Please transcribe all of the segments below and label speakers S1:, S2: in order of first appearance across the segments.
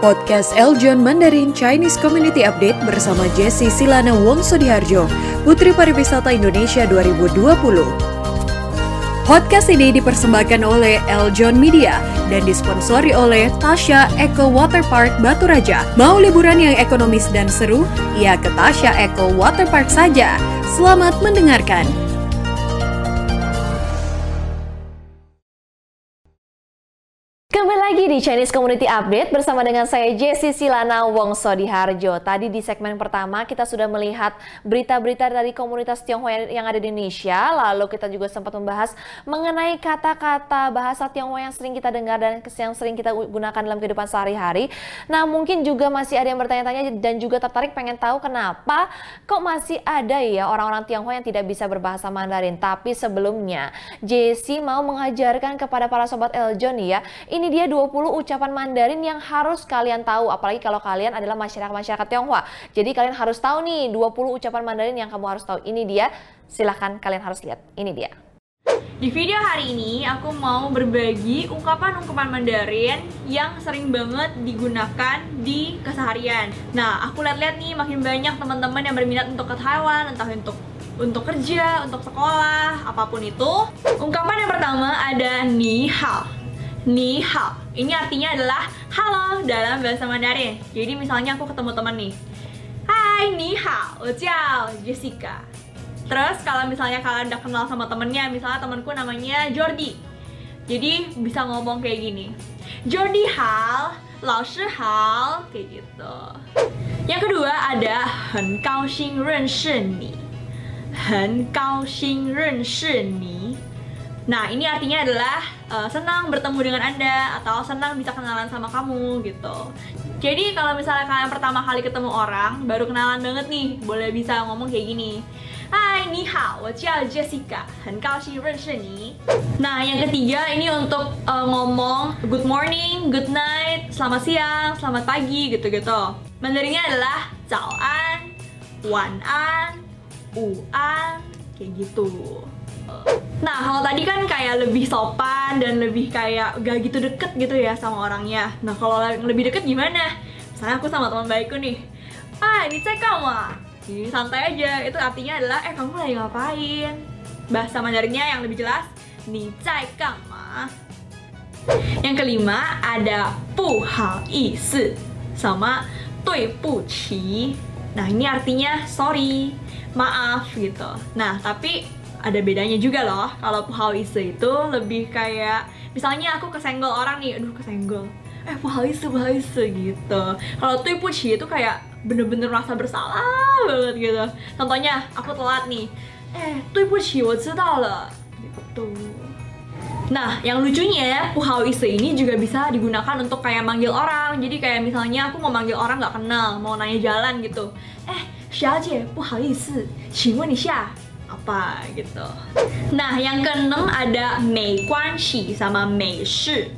S1: Podcast Eljon Mandarin Chinese Community Update bersama Jesse Silana Wongso Diharjo, Putri Pariwisata Indonesia 2020. Podcast ini dipersembahkan oleh Eljon Media dan disponsori oleh Tasha Eco Water Park Batu Raja. Mau liburan yang ekonomis dan seru? Ya ke Tasha Eco Water Park saja. Selamat mendengarkan.
S2: Lagi di Chinese Community Update bersama dengan saya Jessie Silana Wongso di Harjo. Tadi di segmen pertama kita sudah melihat berita-berita dari komunitas Tionghoa yang ada di Indonesia. Lalu kita juga sempat membahas mengenai kata-kata bahasa Tionghoa yang sering kita dengar dan yang sering kita gunakan dalam kehidupan sehari-hari. Nah mungkin juga masih ada yang bertanya-tanya dan juga tertarik pengen tahu kenapa kok masih ada ya orang-orang Tionghoa yang tidak bisa berbahasa Mandarin. Tapi sebelumnya Jessie mau mengajarkan kepada para sobat Eljon ya ini dia 20 ucapan Mandarin yang harus kalian tahu, apalagi kalau kalian adalah masyarakat-masyarakat Tionghoa. Jadi kalian harus tahu nih 20 ucapan Mandarin yang kamu harus tahu. Ini dia, silahkan kalian harus lihat. Ini dia.
S3: Di video hari ini aku mau berbagi ungkapan-ungkapan Mandarin yang sering banget digunakan di keseharian. Nah, aku lihat-lihat nih makin banyak teman-teman yang berminat untuk ke Taiwan, entah untuk untuk kerja, untuk sekolah, apa pun itu. Ungkapan yang pertama ada ni hao ni hao. Ini artinya adalah halo dalam bahasa Mandarin. Jadi misalnya aku ketemu teman nih. Hai, ni hao, ciao, Jessica. Terus kalau misalnya kalian udah kenal sama temennya, misalnya temanku namanya Jordi. Jadi bisa ngomong kayak gini. Jordi hal, Lao Shi hal, kayak gitu. Yang kedua ada Hen Kao Xing Ren Shi Ni. Hen Kao Xing Ren Shi Ni. Nah, ini artinya adalah uh, senang bertemu dengan Anda atau senang bisa kenalan sama kamu gitu. Jadi kalau misalnya kalian pertama kali ketemu orang, baru kenalan banget nih, boleh bisa ngomong kayak gini. Hai, ni hao, wo jiao Jessica. hen kao xi ren ni. Nah, yang ketiga ini untuk uh, ngomong good morning, good night, selamat siang, selamat pagi gitu-gitu. Mandarinnya adalah zao an, wan an, wu an, kayak gitu. Nah, kalau tadi kan kayak lebih sopan dan lebih kayak gak gitu deket gitu ya sama orangnya. Nah, kalau lebih deket gimana? Misalnya aku sama teman baikku nih. Ah, ini cek kamu. Ini santai aja. Itu artinya adalah, eh kamu lagi ngapain? Bahasa Mandarinnya yang lebih jelas, ni cai kamu. Yang kelima ada pu hao yi si sama tui bu qi. Nah, ini artinya sorry, maaf gitu. Nah, tapi ada bedanya juga loh kalau puhao ise itu lebih kayak misalnya aku kesenggol orang nih aduh kesenggol eh puhao ise puhao ise gitu kalau tui puchi itu kayak bener-bener rasa bersalah banget gitu contohnya aku telat nih eh tui puchi wo zidao le gitu Nah, yang lucunya puhao ise ini juga bisa digunakan untuk kayak manggil orang. Jadi kayak misalnya aku mau manggil orang nggak kenal, mau nanya jalan gitu. Eh, 小姐，不好意思，请问一下 ，apa gitu. Nah, yang keenam ada mei shi sama mei shi.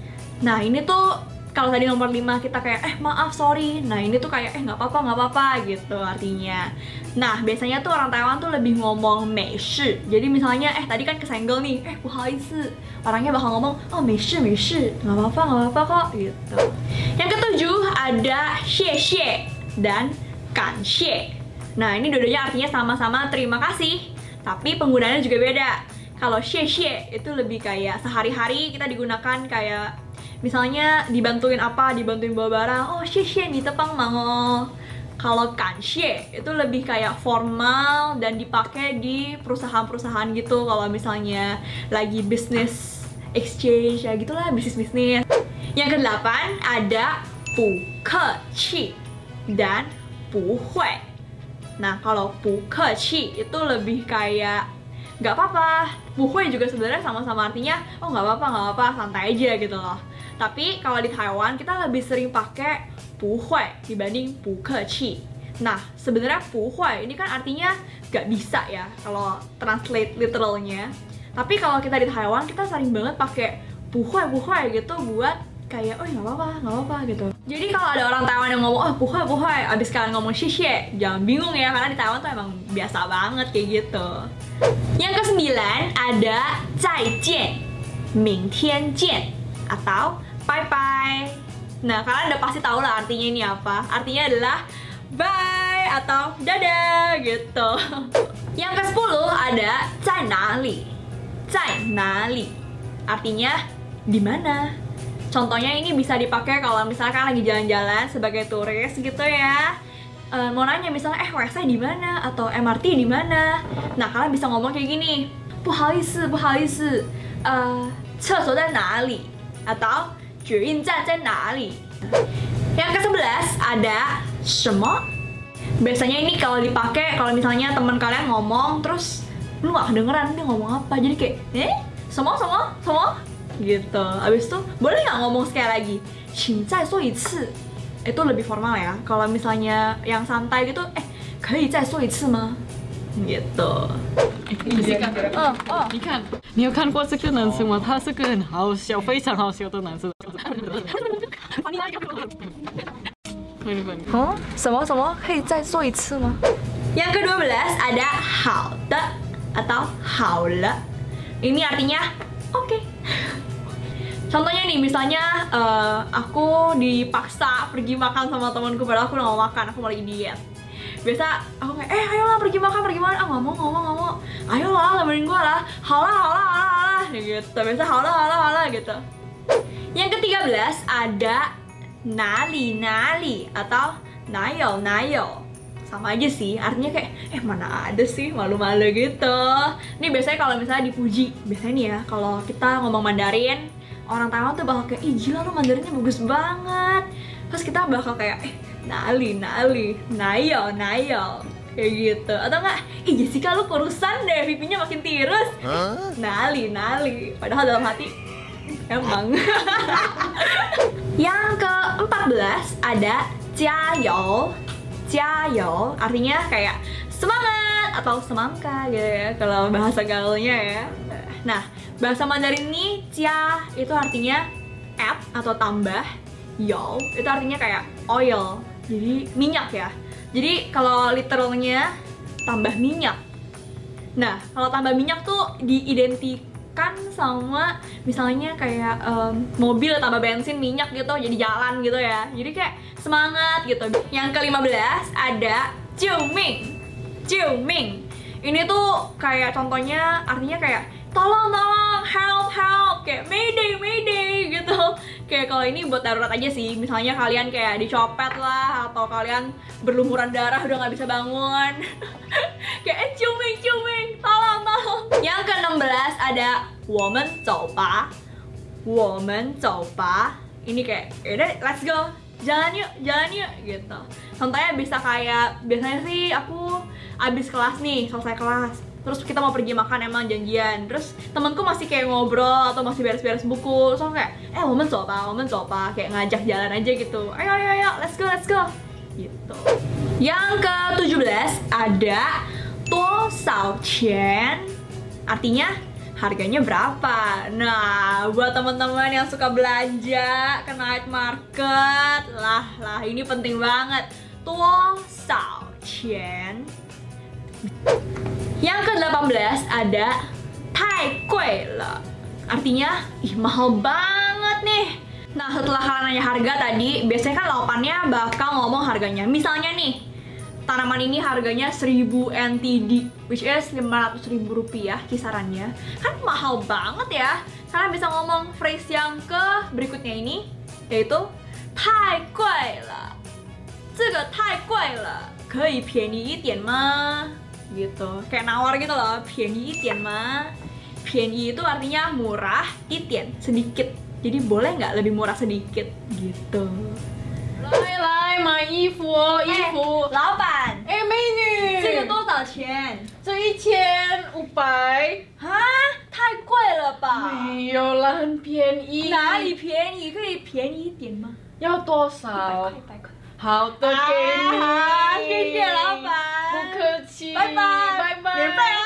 S3: Nah, ini tuh kalau tadi nomor 5 kita kayak eh maaf sorry. Nah, ini tuh kayak eh nggak apa-apa nggak apa-apa gitu artinya. Nah, biasanya tuh orang Taiwan tuh lebih ngomong mei shi. Jadi misalnya eh tadi kan kesenggol nih, eh sih Orangnya bakal ngomong oh mei shi mei shi, nggak apa-apa nggak apa-apa kok gitu. Yang ketujuh ada xie xie dan kan xie. Nah, ini dua-duanya artinya sama-sama terima kasih tapi penggunaannya juga beda. Kalau xie xie itu lebih kayak sehari-hari kita digunakan kayak misalnya dibantuin apa dibantuin bawa barang. Oh xie xie nih tepang mango. Kalau kanxie itu lebih kayak formal dan dipakai di perusahaan-perusahaan gitu. Kalau misalnya lagi bisnis exchange ya gitulah bisnis bisnis yang kedelapan ada pu ke chi dan pu hui Nah, kalau chi itu lebih kayak nggak apa-apa. Buhui juga sebenarnya sama-sama artinya, oh nggak apa-apa, nggak apa-apa, santai aja gitu loh. Tapi kalau di Taiwan kita lebih sering pakai buhui dibanding chi. Nah, sebenarnya buhui ini kan artinya nggak bisa ya kalau translate literalnya. Tapi kalau kita di Taiwan kita sering banget pakai buhui buhui gitu buat kayak oh nggak apa-apa nggak apa-apa gitu. Jadi kalau ada orang Taiwan yang ngomong oh, ah buhay buhay abis kalian ngomong shishie jangan bingung ya karena di Taiwan tuh emang biasa banget kayak gitu. Yang ke sembilan ada 再见 jian atau bye bye nah kalian udah pasti tahu lah artinya ini apa. Artinya adalah bye atau dadah gitu. Yang ke sepuluh ada zai nali nali artinya di mana? Contohnya ini bisa dipakai kalau misalkan lagi jalan-jalan sebagai turis gitu ya. E, mau nanya misalnya eh WC di mana atau MRT di mana. Nah, kalian bisa ngomong kayak gini. "不好意思,不好意思. Eh, Uh, mana? atau stasiun di mana? Yang ke-11 ada semua. Biasanya ini kalau dipakai kalau misalnya teman kalian ngomong terus lu gak kedengeran dia ngomong apa jadi kayak eh semua semua semua gitu. Abis itu boleh nggak ngomong sekali lagi? 请再说一次。itu lebih formal ya. Kalau misalnya yang santai gitu, eh 可以再说一次吗？gitu.
S4: 你看，
S3: 哦哦，
S4: 你看，你有看过这个男生吗？他是个很好笑、非常好笑的男生。
S3: 哦，什么什么？可以再说一次吗？Yang ke-12 ada 好的 atau 好了。Ini artinya oke. Contohnya nih, misalnya eh, aku dipaksa pergi makan sama temanku padahal aku udah mau makan, aku mau lagi diet. Biasa aku kayak, eh ayolah pergi makan, pergi makan. Ah nggak mau, nggak mau, nggak mau. Ayolah, temenin gue lah. Halah, halah, halah, halah. Gitu. Biasa halah, halah, halah gitu. Yang ke-13 ada nali nali atau nayo nayo sama aja sih. Artinya kayak eh mana ada sih malu-malu gitu. Ini biasanya kalau misalnya dipuji biasanya nih ya kalau kita ngomong Mandarin orang Taiwan tuh bakal kayak ih gila lu Mandarinnya bagus banget. Terus kita bakal kayak eh nali nali nayo nayo. Kayak gitu. Atau enggak ih Jessica lu kurusan deh pipinya makin tirus. Nali nali. Padahal dalam hati emang. Yang ke-14 ada jayo. Jayo artinya kayak semangat atau semangka gitu ya kalau bahasa gaulnya ya. Nah, bahasa Mandarin ini jia itu artinya add atau tambah. Yo itu artinya kayak oil. Jadi minyak ya. Jadi kalau literalnya tambah minyak. Nah, kalau tambah minyak tuh diidentikan sama misalnya kayak em, mobil tambah bensin minyak gitu jadi jalan gitu ya. Jadi kayak semangat gitu. Yang ke-15 ada Jiuming. Jiuming. Ini tuh kayak contohnya artinya kayak tolong tolong help help kayak mayday mayday gitu kayak kalau ini buat darurat aja sih. Misalnya kalian kayak dicopet lah atau kalian berlumuran darah udah nggak bisa bangun. Kayak eh ciuming ciuming tolong tolong. Yang ke 16 ada woman coba woman coba ini kayak yaudah let's go. Jalan yuk jalan yuk gitu. Contohnya bisa kayak biasanya sih aku abis kelas nih selesai kelas terus kita mau pergi makan emang janjian. Terus temanku masih kayak ngobrol atau masih beres-beres buku. Aku kayak eh woman coba woman coba kayak ngajak jalan aja gitu. Ayo ayo ayo let's go let's go. Gitu. Yang ke 17 ada tuo sao qian artinya harganya berapa? Nah buat teman-teman yang suka belanja ke night market lah lah ini penting banget. Tuo sao qian yang ke-18 ada Tai Kui Le. Artinya, ih mahal banget nih. Nah, setelah kalian nanya harga tadi, biasanya kan lawannya bakal ngomong harganya. Misalnya nih, tanaman ini harganya 1000 NTD, which is 500 ribu rupiah kisarannya. Kan mahal banget ya. Kalian bisa ngomong phrase yang ke berikutnya ini, yaitu Tai Kui Le. 这个太贵了，可以便宜一点吗 ？gitu kayak nawar gitu loh 便宜一点吗便宜itu artinya murah 一点 sedikit jadi boleh nggak lebih murah sedikit gitu
S4: 来来买衣服哦，衣服。
S3: 老板
S4: 哎，美女，
S3: 这个多少钱
S4: 这一千五百，
S3: 啊太贵了吧
S4: 没有啦，很便宜。
S3: 哪里便宜可以便宜一点吗
S4: 要多
S3: 一百
S4: 少
S3: 块？一百块
S4: 好的，给你。
S3: 啊谢谢老板
S4: 不客气。
S3: 拜拜
S4: 拜拜。
S3: 免费啊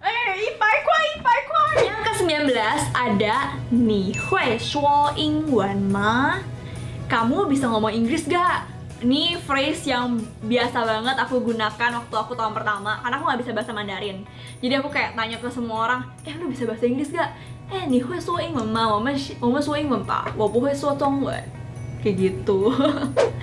S4: 哎，一百块，一百块。
S3: Yang ke-19 ada 你会说英文吗？Kamu bisa ngomong Inggris gak? Ini phrase yang biasa banget aku gunakan waktu aku tahun pertama Karena aku nggak bisa bahasa Mandarin Jadi aku kayak tanya ke semua orang Eh lu bisa bahasa Inggris gak? Eh 你会说英文吗？我们我们说英文吧我不会说中文 kayak gitu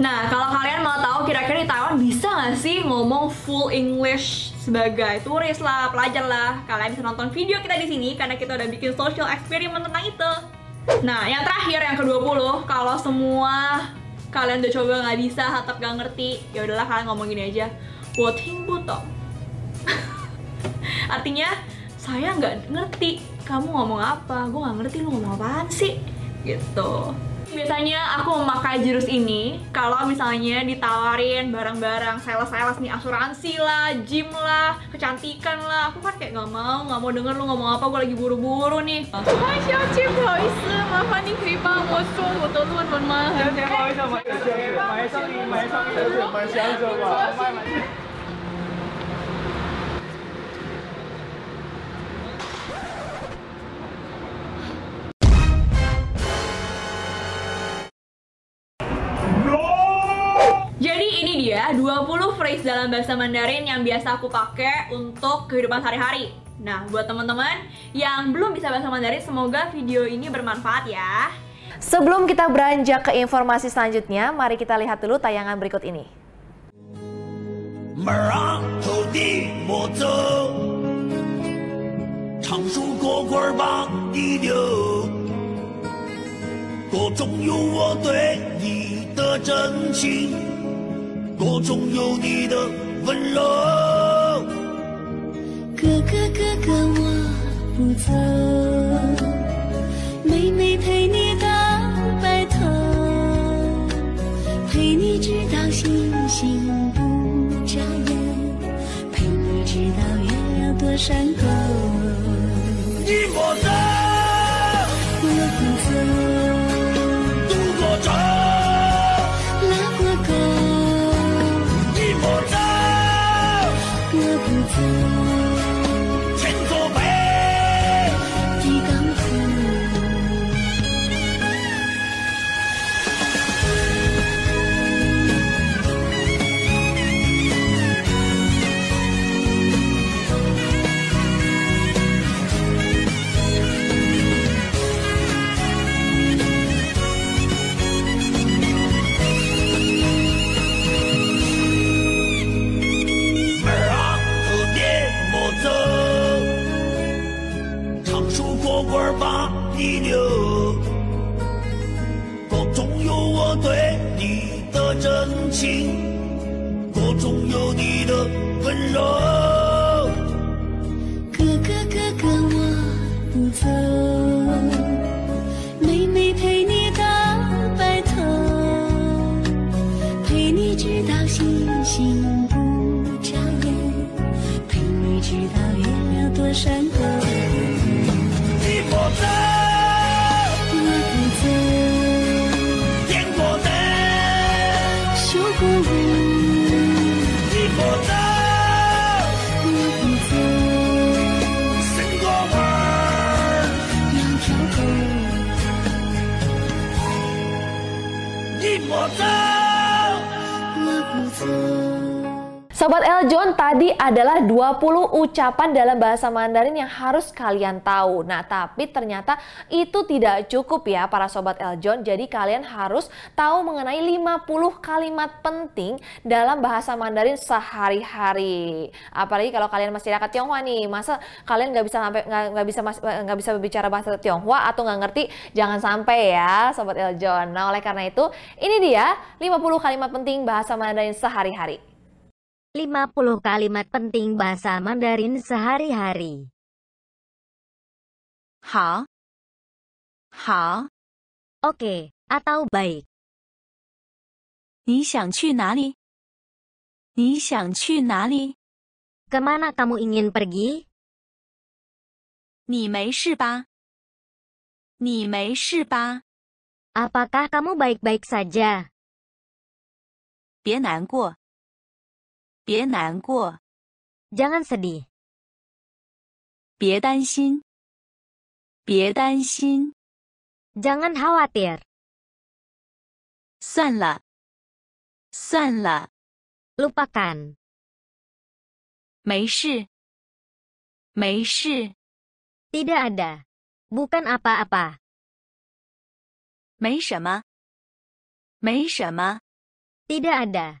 S3: Nah, kalau kalian mau tahu kira-kira di Taiwan bisa nggak sih ngomong full English sebagai turis lah, pelajar lah, kalian bisa nonton video kita di sini karena kita udah bikin social experiment tentang itu. Nah, yang terakhir yang ke-20, kalau semua kalian udah coba nggak bisa, tetap nggak ngerti, ya udahlah kalian ngomong gini aja. Woting butong. Artinya, saya nggak ngerti kamu ngomong apa, gue nggak ngerti lu ngomong apaan sih, gitu. Biasanya aku memakai jurus ini kalau misalnya ditawarin barang-barang sales-sales nih asuransi lah, gym lah, kecantikan lah. Aku kan kayak nggak mau, nggak mau denger lu ngomong apa, gue lagi buru-buru nih.
S5: Hai, siapa sih.
S3: Apa nih, kripa. 20 phrase dalam bahasa Mandarin yang biasa aku pakai untuk kehidupan sehari-hari. Nah, buat teman-teman yang belum bisa bahasa Mandarin, semoga video ini bermanfaat ya.
S2: Sebelum kita beranjak ke informasi selanjutnya, mari kita lihat dulu tayangan berikut ini.
S6: Merah, 歌中有你的温柔。
S7: 哥哥哥哥我不走。
S2: Sobat Eljon, tadi adalah 20 ucapan dalam bahasa Mandarin yang harus kalian tahu. Nah, tapi ternyata itu tidak cukup ya para Sobat Eljon. Jadi kalian harus tahu mengenai 50 kalimat penting dalam bahasa Mandarin sehari-hari. Apalagi kalau kalian masyarakat Tionghoa nih, masa kalian nggak bisa sampai nggak bisa nggak bisa berbicara bahasa Tionghoa atau nggak ngerti, jangan sampai ya Sobat Eljon. Nah, oleh karena itu, ini dia 50 kalimat penting bahasa Mandarin sehari-hari.
S8: 50 kalimat penting bahasa Mandarin sehari-hari.
S9: 好，好，
S8: Oke, atau baik.
S9: 你想去哪里？你想去哪里？
S8: Kemana kamu ingin pergi?
S9: 你没事吧？你没事吧？
S8: Apakah kamu baik-baik saja?
S9: 别难过， 别难过
S8: ，Jangan sedih.
S9: 别担心，别担心。
S8: Jangan khawatir.
S9: 算了，算了
S8: ，Lupakan.
S9: 没事，没事
S8: ，Tidak ada. Bukan apa-apa.
S9: 没什么，没什么
S8: ，Tidak ada.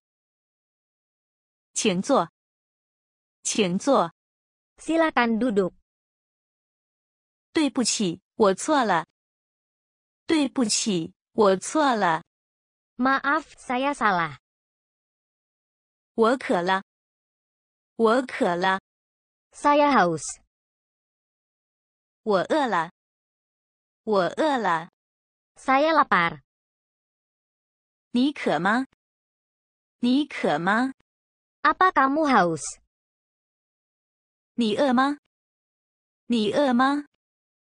S9: 请坐，请坐。
S8: Silakan duduk.
S9: 对不起，我错了。对不起，我错了。
S8: Maaf, saya salah.
S9: 我渴了，我渴了。
S8: Saya haus.
S9: 我饿了，我饿了。
S8: Saya lapar.
S9: 你渴吗？你渴吗？
S8: Apa kamu haus?
S9: 你饿吗？你饿吗？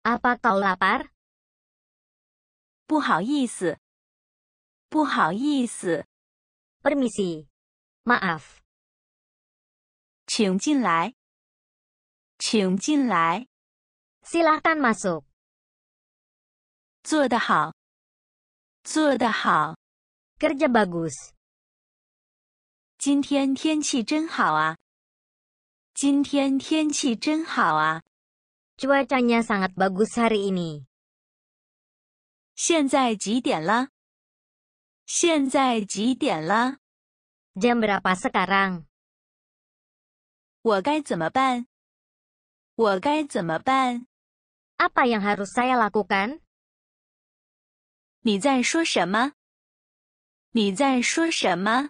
S8: Apa kau lapar?
S9: 不好意思，不好意思，
S8: Permisi. Maaf.
S9: 请进来，请进来。
S8: Silahkan masuk.
S9: 做得好，做得好。
S8: Kerja bagus.
S9: 今天天气真好啊！今天天气真好啊
S8: ！Cuacanya sangat bagus hari ini.
S9: 现在几点了？现在几点了
S8: ？Jam berapa sekarang?
S9: 我该怎么办？我该怎么办
S8: ？Apa yang harus saya lakukan?
S9: 你在说什么？你在说什么？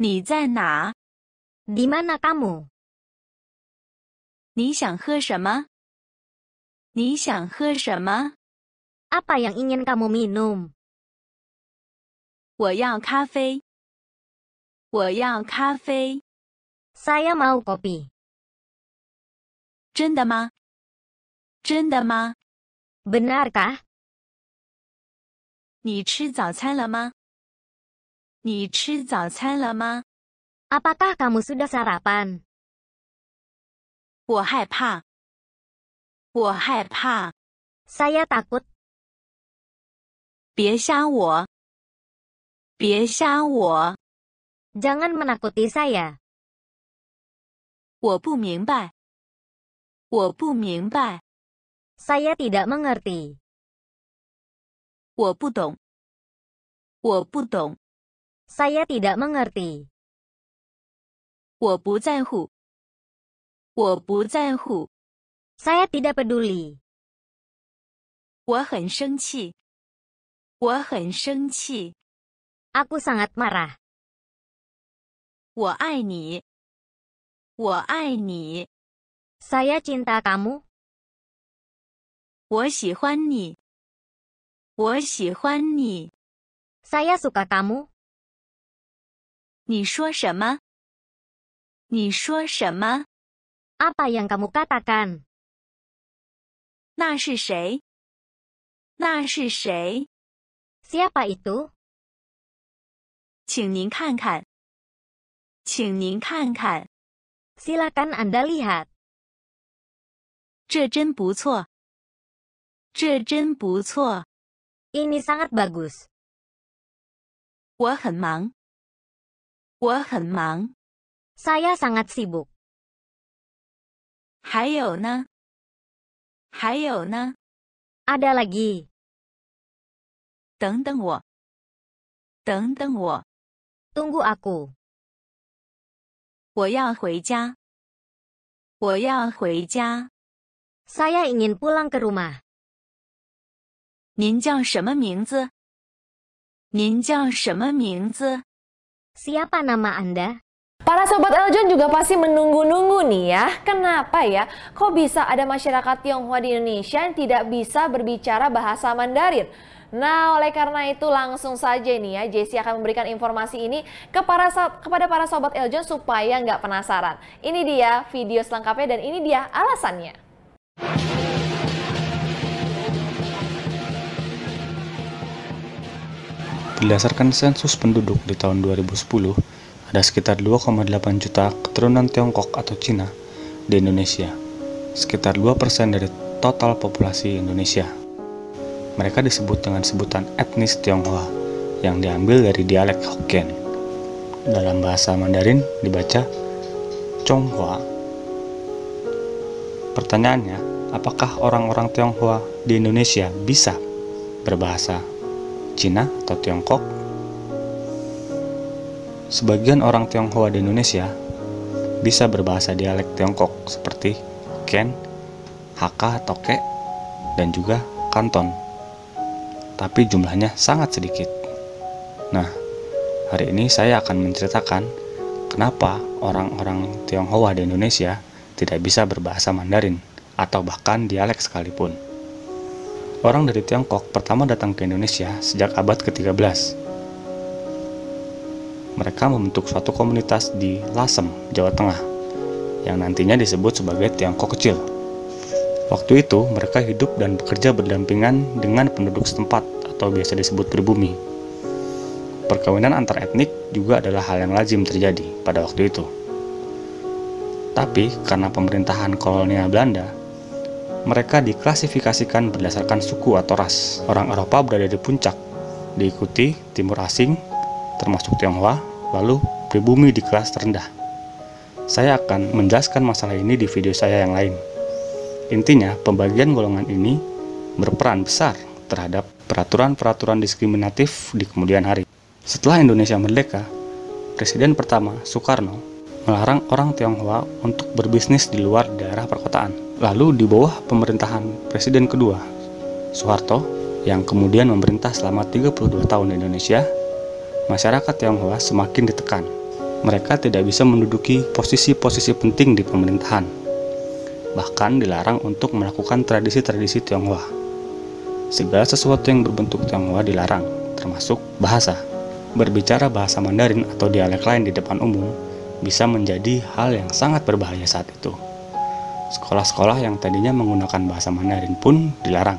S9: 你在哪
S8: ？Di mana kamu?
S9: 你想喝什么？你想喝什么
S8: ？Apa yang ingin kamu minum?
S9: 我要咖啡。我要咖啡。
S8: Saya mau kopi.
S9: 真的吗？真的吗
S8: ？Benarkah?
S9: 你吃早餐了吗？你吃早餐了吗
S8: ？Apakah kamu sudah sarapan?
S9: 我害怕。我害怕。
S8: Saya takut.
S9: 别吓我！别吓我
S8: ！Jangan menakuti saya.
S9: 我不明白。我不明白。
S8: Saya tidak mengerti.
S9: 我不懂。我不懂。
S8: Saya tidak mengerti.
S9: 我不在乎。我不在乎。
S8: Saya tidak peduli.
S9: 我很生气。我很生气。
S8: Aku sangat marah.
S9: 我爱你。我爱你。
S8: Saya cinta kamu.
S9: 我喜欢你。我喜欢你。
S8: Saya suka kamu.
S9: 你说什么？你说什么
S8: ？Apa yang kamu katakan?
S9: 那是谁？那是谁
S8: ？Siapa itu?
S9: 请您看看。请您看看
S8: ，Silakan Anda lihat.
S9: 这真不错。这真不错。
S8: Ini sangat bagus.
S9: 我很忙。我很忙。
S8: Saya sangat sibuk.
S9: 还有呢？还有呢
S8: ？Ada lagi.
S9: 等等我。等等我。
S8: Tunggu aku.
S9: 我要回家。我要回家。
S8: Saya ingin pulang ke rumah.
S9: 您叫什么名字？您叫什么名字？
S8: Siapa nama Anda?
S2: Para sobat Eljon juga pasti menunggu-nunggu nih ya. Kenapa ya? Kok bisa ada masyarakat Tionghoa di Indonesia yang tidak bisa berbicara bahasa Mandarin? Nah, oleh karena itu langsung saja nih ya, Jessie akan memberikan informasi ini ke para, kepada para sobat Eljon supaya nggak penasaran. Ini dia video selengkapnya dan ini dia alasannya.
S10: Berdasarkan sensus penduduk di tahun 2010, ada sekitar 2,8 juta keturunan Tiongkok atau Cina di Indonesia, sekitar 2% dari total populasi Indonesia. Mereka disebut dengan sebutan etnis Tionghoa yang diambil dari dialek Hokkien. Dalam bahasa Mandarin dibaca Chonghua. Pertanyaannya, apakah orang-orang Tionghoa di Indonesia bisa berbahasa Cina atau Tiongkok? Sebagian orang Tionghoa di Indonesia bisa berbahasa dialek Tiongkok seperti Ken, Hakka atau Ke, dan juga Kanton. Tapi jumlahnya sangat sedikit. Nah, hari ini saya akan menceritakan kenapa orang-orang Tionghoa di Indonesia tidak bisa berbahasa Mandarin atau bahkan dialek sekalipun. Orang dari Tiongkok pertama datang ke Indonesia sejak abad ke-13. Mereka membentuk suatu komunitas di Lasem, Jawa Tengah, yang nantinya disebut sebagai Tiongkok Kecil. Waktu itu, mereka hidup dan bekerja berdampingan dengan penduduk setempat atau biasa disebut pribumi. Perkawinan antar etnik juga adalah hal yang lazim terjadi pada waktu itu. Tapi, karena pemerintahan kolonial Belanda, mereka diklasifikasikan berdasarkan suku atau ras. Orang Eropa berada di puncak, diikuti timur asing, termasuk Tionghoa, lalu pribumi di kelas terendah. Saya akan menjelaskan masalah ini di video saya yang lain. Intinya, pembagian golongan ini berperan besar terhadap peraturan-peraturan diskriminatif di kemudian hari. Setelah Indonesia merdeka, Presiden pertama, Soekarno, melarang orang Tionghoa untuk berbisnis di luar daerah perkotaan. Lalu di bawah pemerintahan Presiden kedua, Soeharto, yang kemudian memerintah selama 32 tahun di Indonesia, masyarakat Tionghoa semakin ditekan. Mereka tidak bisa menduduki posisi-posisi penting di pemerintahan. Bahkan dilarang untuk melakukan tradisi-tradisi Tionghoa. Segala sesuatu yang berbentuk Tionghoa dilarang, termasuk bahasa. Berbicara bahasa Mandarin atau dialek lain di depan umum bisa menjadi hal yang sangat berbahaya saat itu. Sekolah-sekolah yang tadinya menggunakan bahasa Mandarin pun dilarang,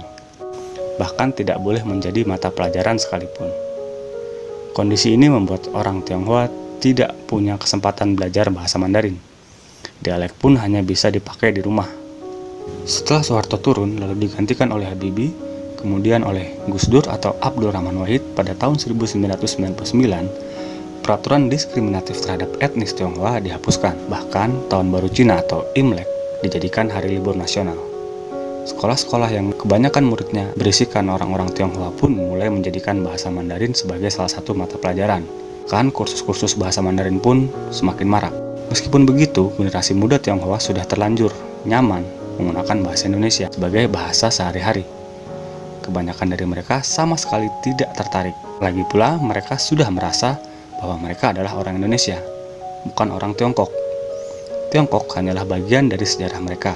S10: bahkan tidak boleh menjadi mata pelajaran sekalipun. Kondisi ini membuat orang Tionghoa tidak punya kesempatan belajar bahasa Mandarin. Dialek pun hanya bisa dipakai di rumah. Setelah Soeharto turun lalu digantikan oleh Habibie, kemudian oleh Gus Dur atau Abdul Rahman Wahid pada tahun 1999, peraturan diskriminatif terhadap etnis Tionghoa dihapuskan. Bahkan tahun baru Cina atau Imlek dijadikan hari libur nasional. Sekolah-sekolah yang kebanyakan muridnya berisikan orang-orang Tionghoa pun mulai menjadikan bahasa Mandarin sebagai salah satu mata pelajaran. Kan kursus-kursus bahasa Mandarin pun semakin marak. Meskipun begitu, generasi muda Tionghoa sudah terlanjur nyaman menggunakan bahasa Indonesia sebagai bahasa sehari-hari. Kebanyakan dari mereka sama sekali tidak tertarik. Lagi pula, mereka sudah merasa bahwa mereka adalah orang Indonesia, bukan orang Tiongkok. Tiongkok hanyalah bagian dari sejarah mereka.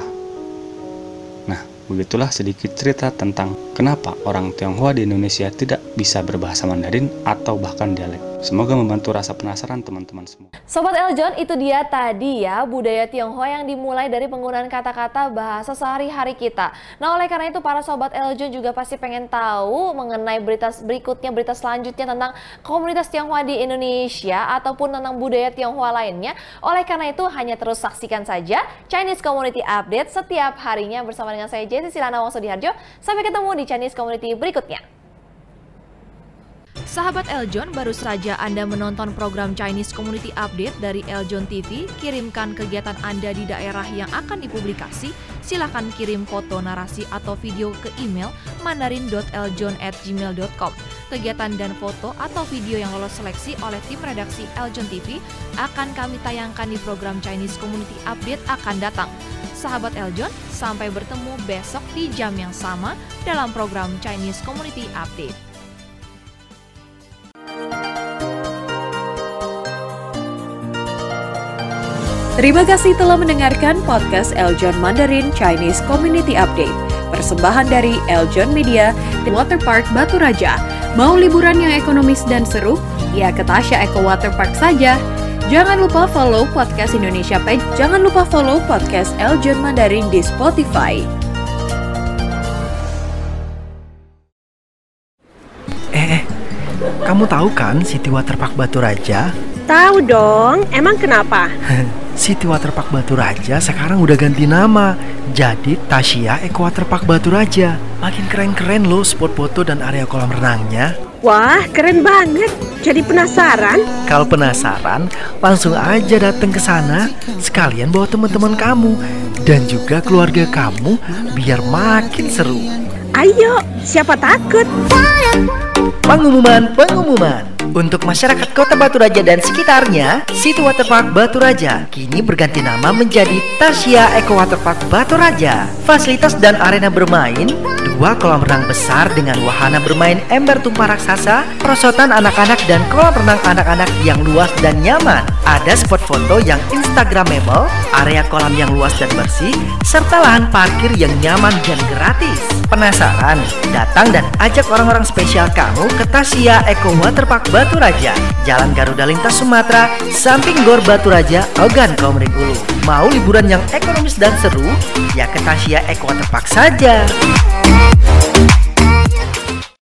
S10: Nah, begitulah sedikit cerita tentang kenapa orang Tionghoa di Indonesia tidak bisa berbahasa Mandarin atau bahkan dialek. Semoga membantu rasa penasaran teman-teman semua.
S2: Sobat Eljon, itu dia tadi ya budaya Tionghoa yang dimulai dari penggunaan kata-kata bahasa sehari-hari kita. Nah, oleh karena itu para sobat Eljon juga pasti pengen tahu mengenai berita berikutnya, berita selanjutnya tentang komunitas Tionghoa di Indonesia ataupun tentang budaya Tionghoa lainnya. Oleh karena itu hanya terus saksikan saja Chinese Community Update setiap harinya bersama dengan saya Jessie Silana Wongso Diharjo. Sampai ketemu di Chinese Community berikutnya.
S1: Sahabat Eljon, baru saja Anda menonton program Chinese Community Update dari Eljon TV. Kirimkan kegiatan Anda di daerah yang akan dipublikasi. Silahkan kirim foto, narasi, atau video ke email mandarin.eljon@gmail.com. Kegiatan dan foto atau video yang lolos seleksi oleh tim redaksi Eljon TV akan kami tayangkan di program Chinese Community Update akan datang. Sahabat Eljon, sampai bertemu besok di jam yang sama dalam program Chinese Community Update. Terima kasih telah mendengarkan podcast Eljon Mandarin Chinese Community Update. Persembahan dari Eljon Media Waterpark Batu Raja. Mau liburan yang ekonomis dan seru? Ya ke Tasha Eco Waterpark saja. Jangan lupa follow podcast Indonesia Page. Jangan lupa follow podcast Eljon Mandarin di Spotify.
S11: Kamu tahu kan City Waterpark Batu Raja?
S12: Tahu dong, emang kenapa?
S11: City Waterpark Batu Raja sekarang udah ganti nama jadi Tasya Eco Waterpark Batu Raja. Makin keren-keren loh spot foto dan area kolam renangnya.
S12: Wah, keren banget. Jadi penasaran?
S11: Kalau penasaran, langsung aja datang ke sana sekalian bawa teman-teman kamu dan juga keluarga kamu biar makin seru.
S12: Ayo, siapa takut?
S11: Pengumuman, pengumuman. Untuk masyarakat Kota Batu Raja dan sekitarnya, Situ Waterpark Batu Raja kini berganti nama menjadi Tasya Eco Waterpark Batu Raja. Fasilitas dan arena bermain, dua kolam renang besar dengan wahana bermain ember tumpah raksasa, perosotan anak-anak dan kolam renang anak-anak yang luas dan nyaman. Ada spot foto yang instagramable, area kolam yang luas dan bersih, serta lahan parkir yang nyaman dan gratis. Penasaran? Datang dan ajak orang-orang spesial kamu ke Tasya Eco Waterpark Batu Raja, Jalan Garuda Lintas Sumatera, samping Gor Batu Raja, Ogan Komering Ulu. Mau liburan yang ekonomis dan seru? Ya ke Tasya Eco Waterpark saja.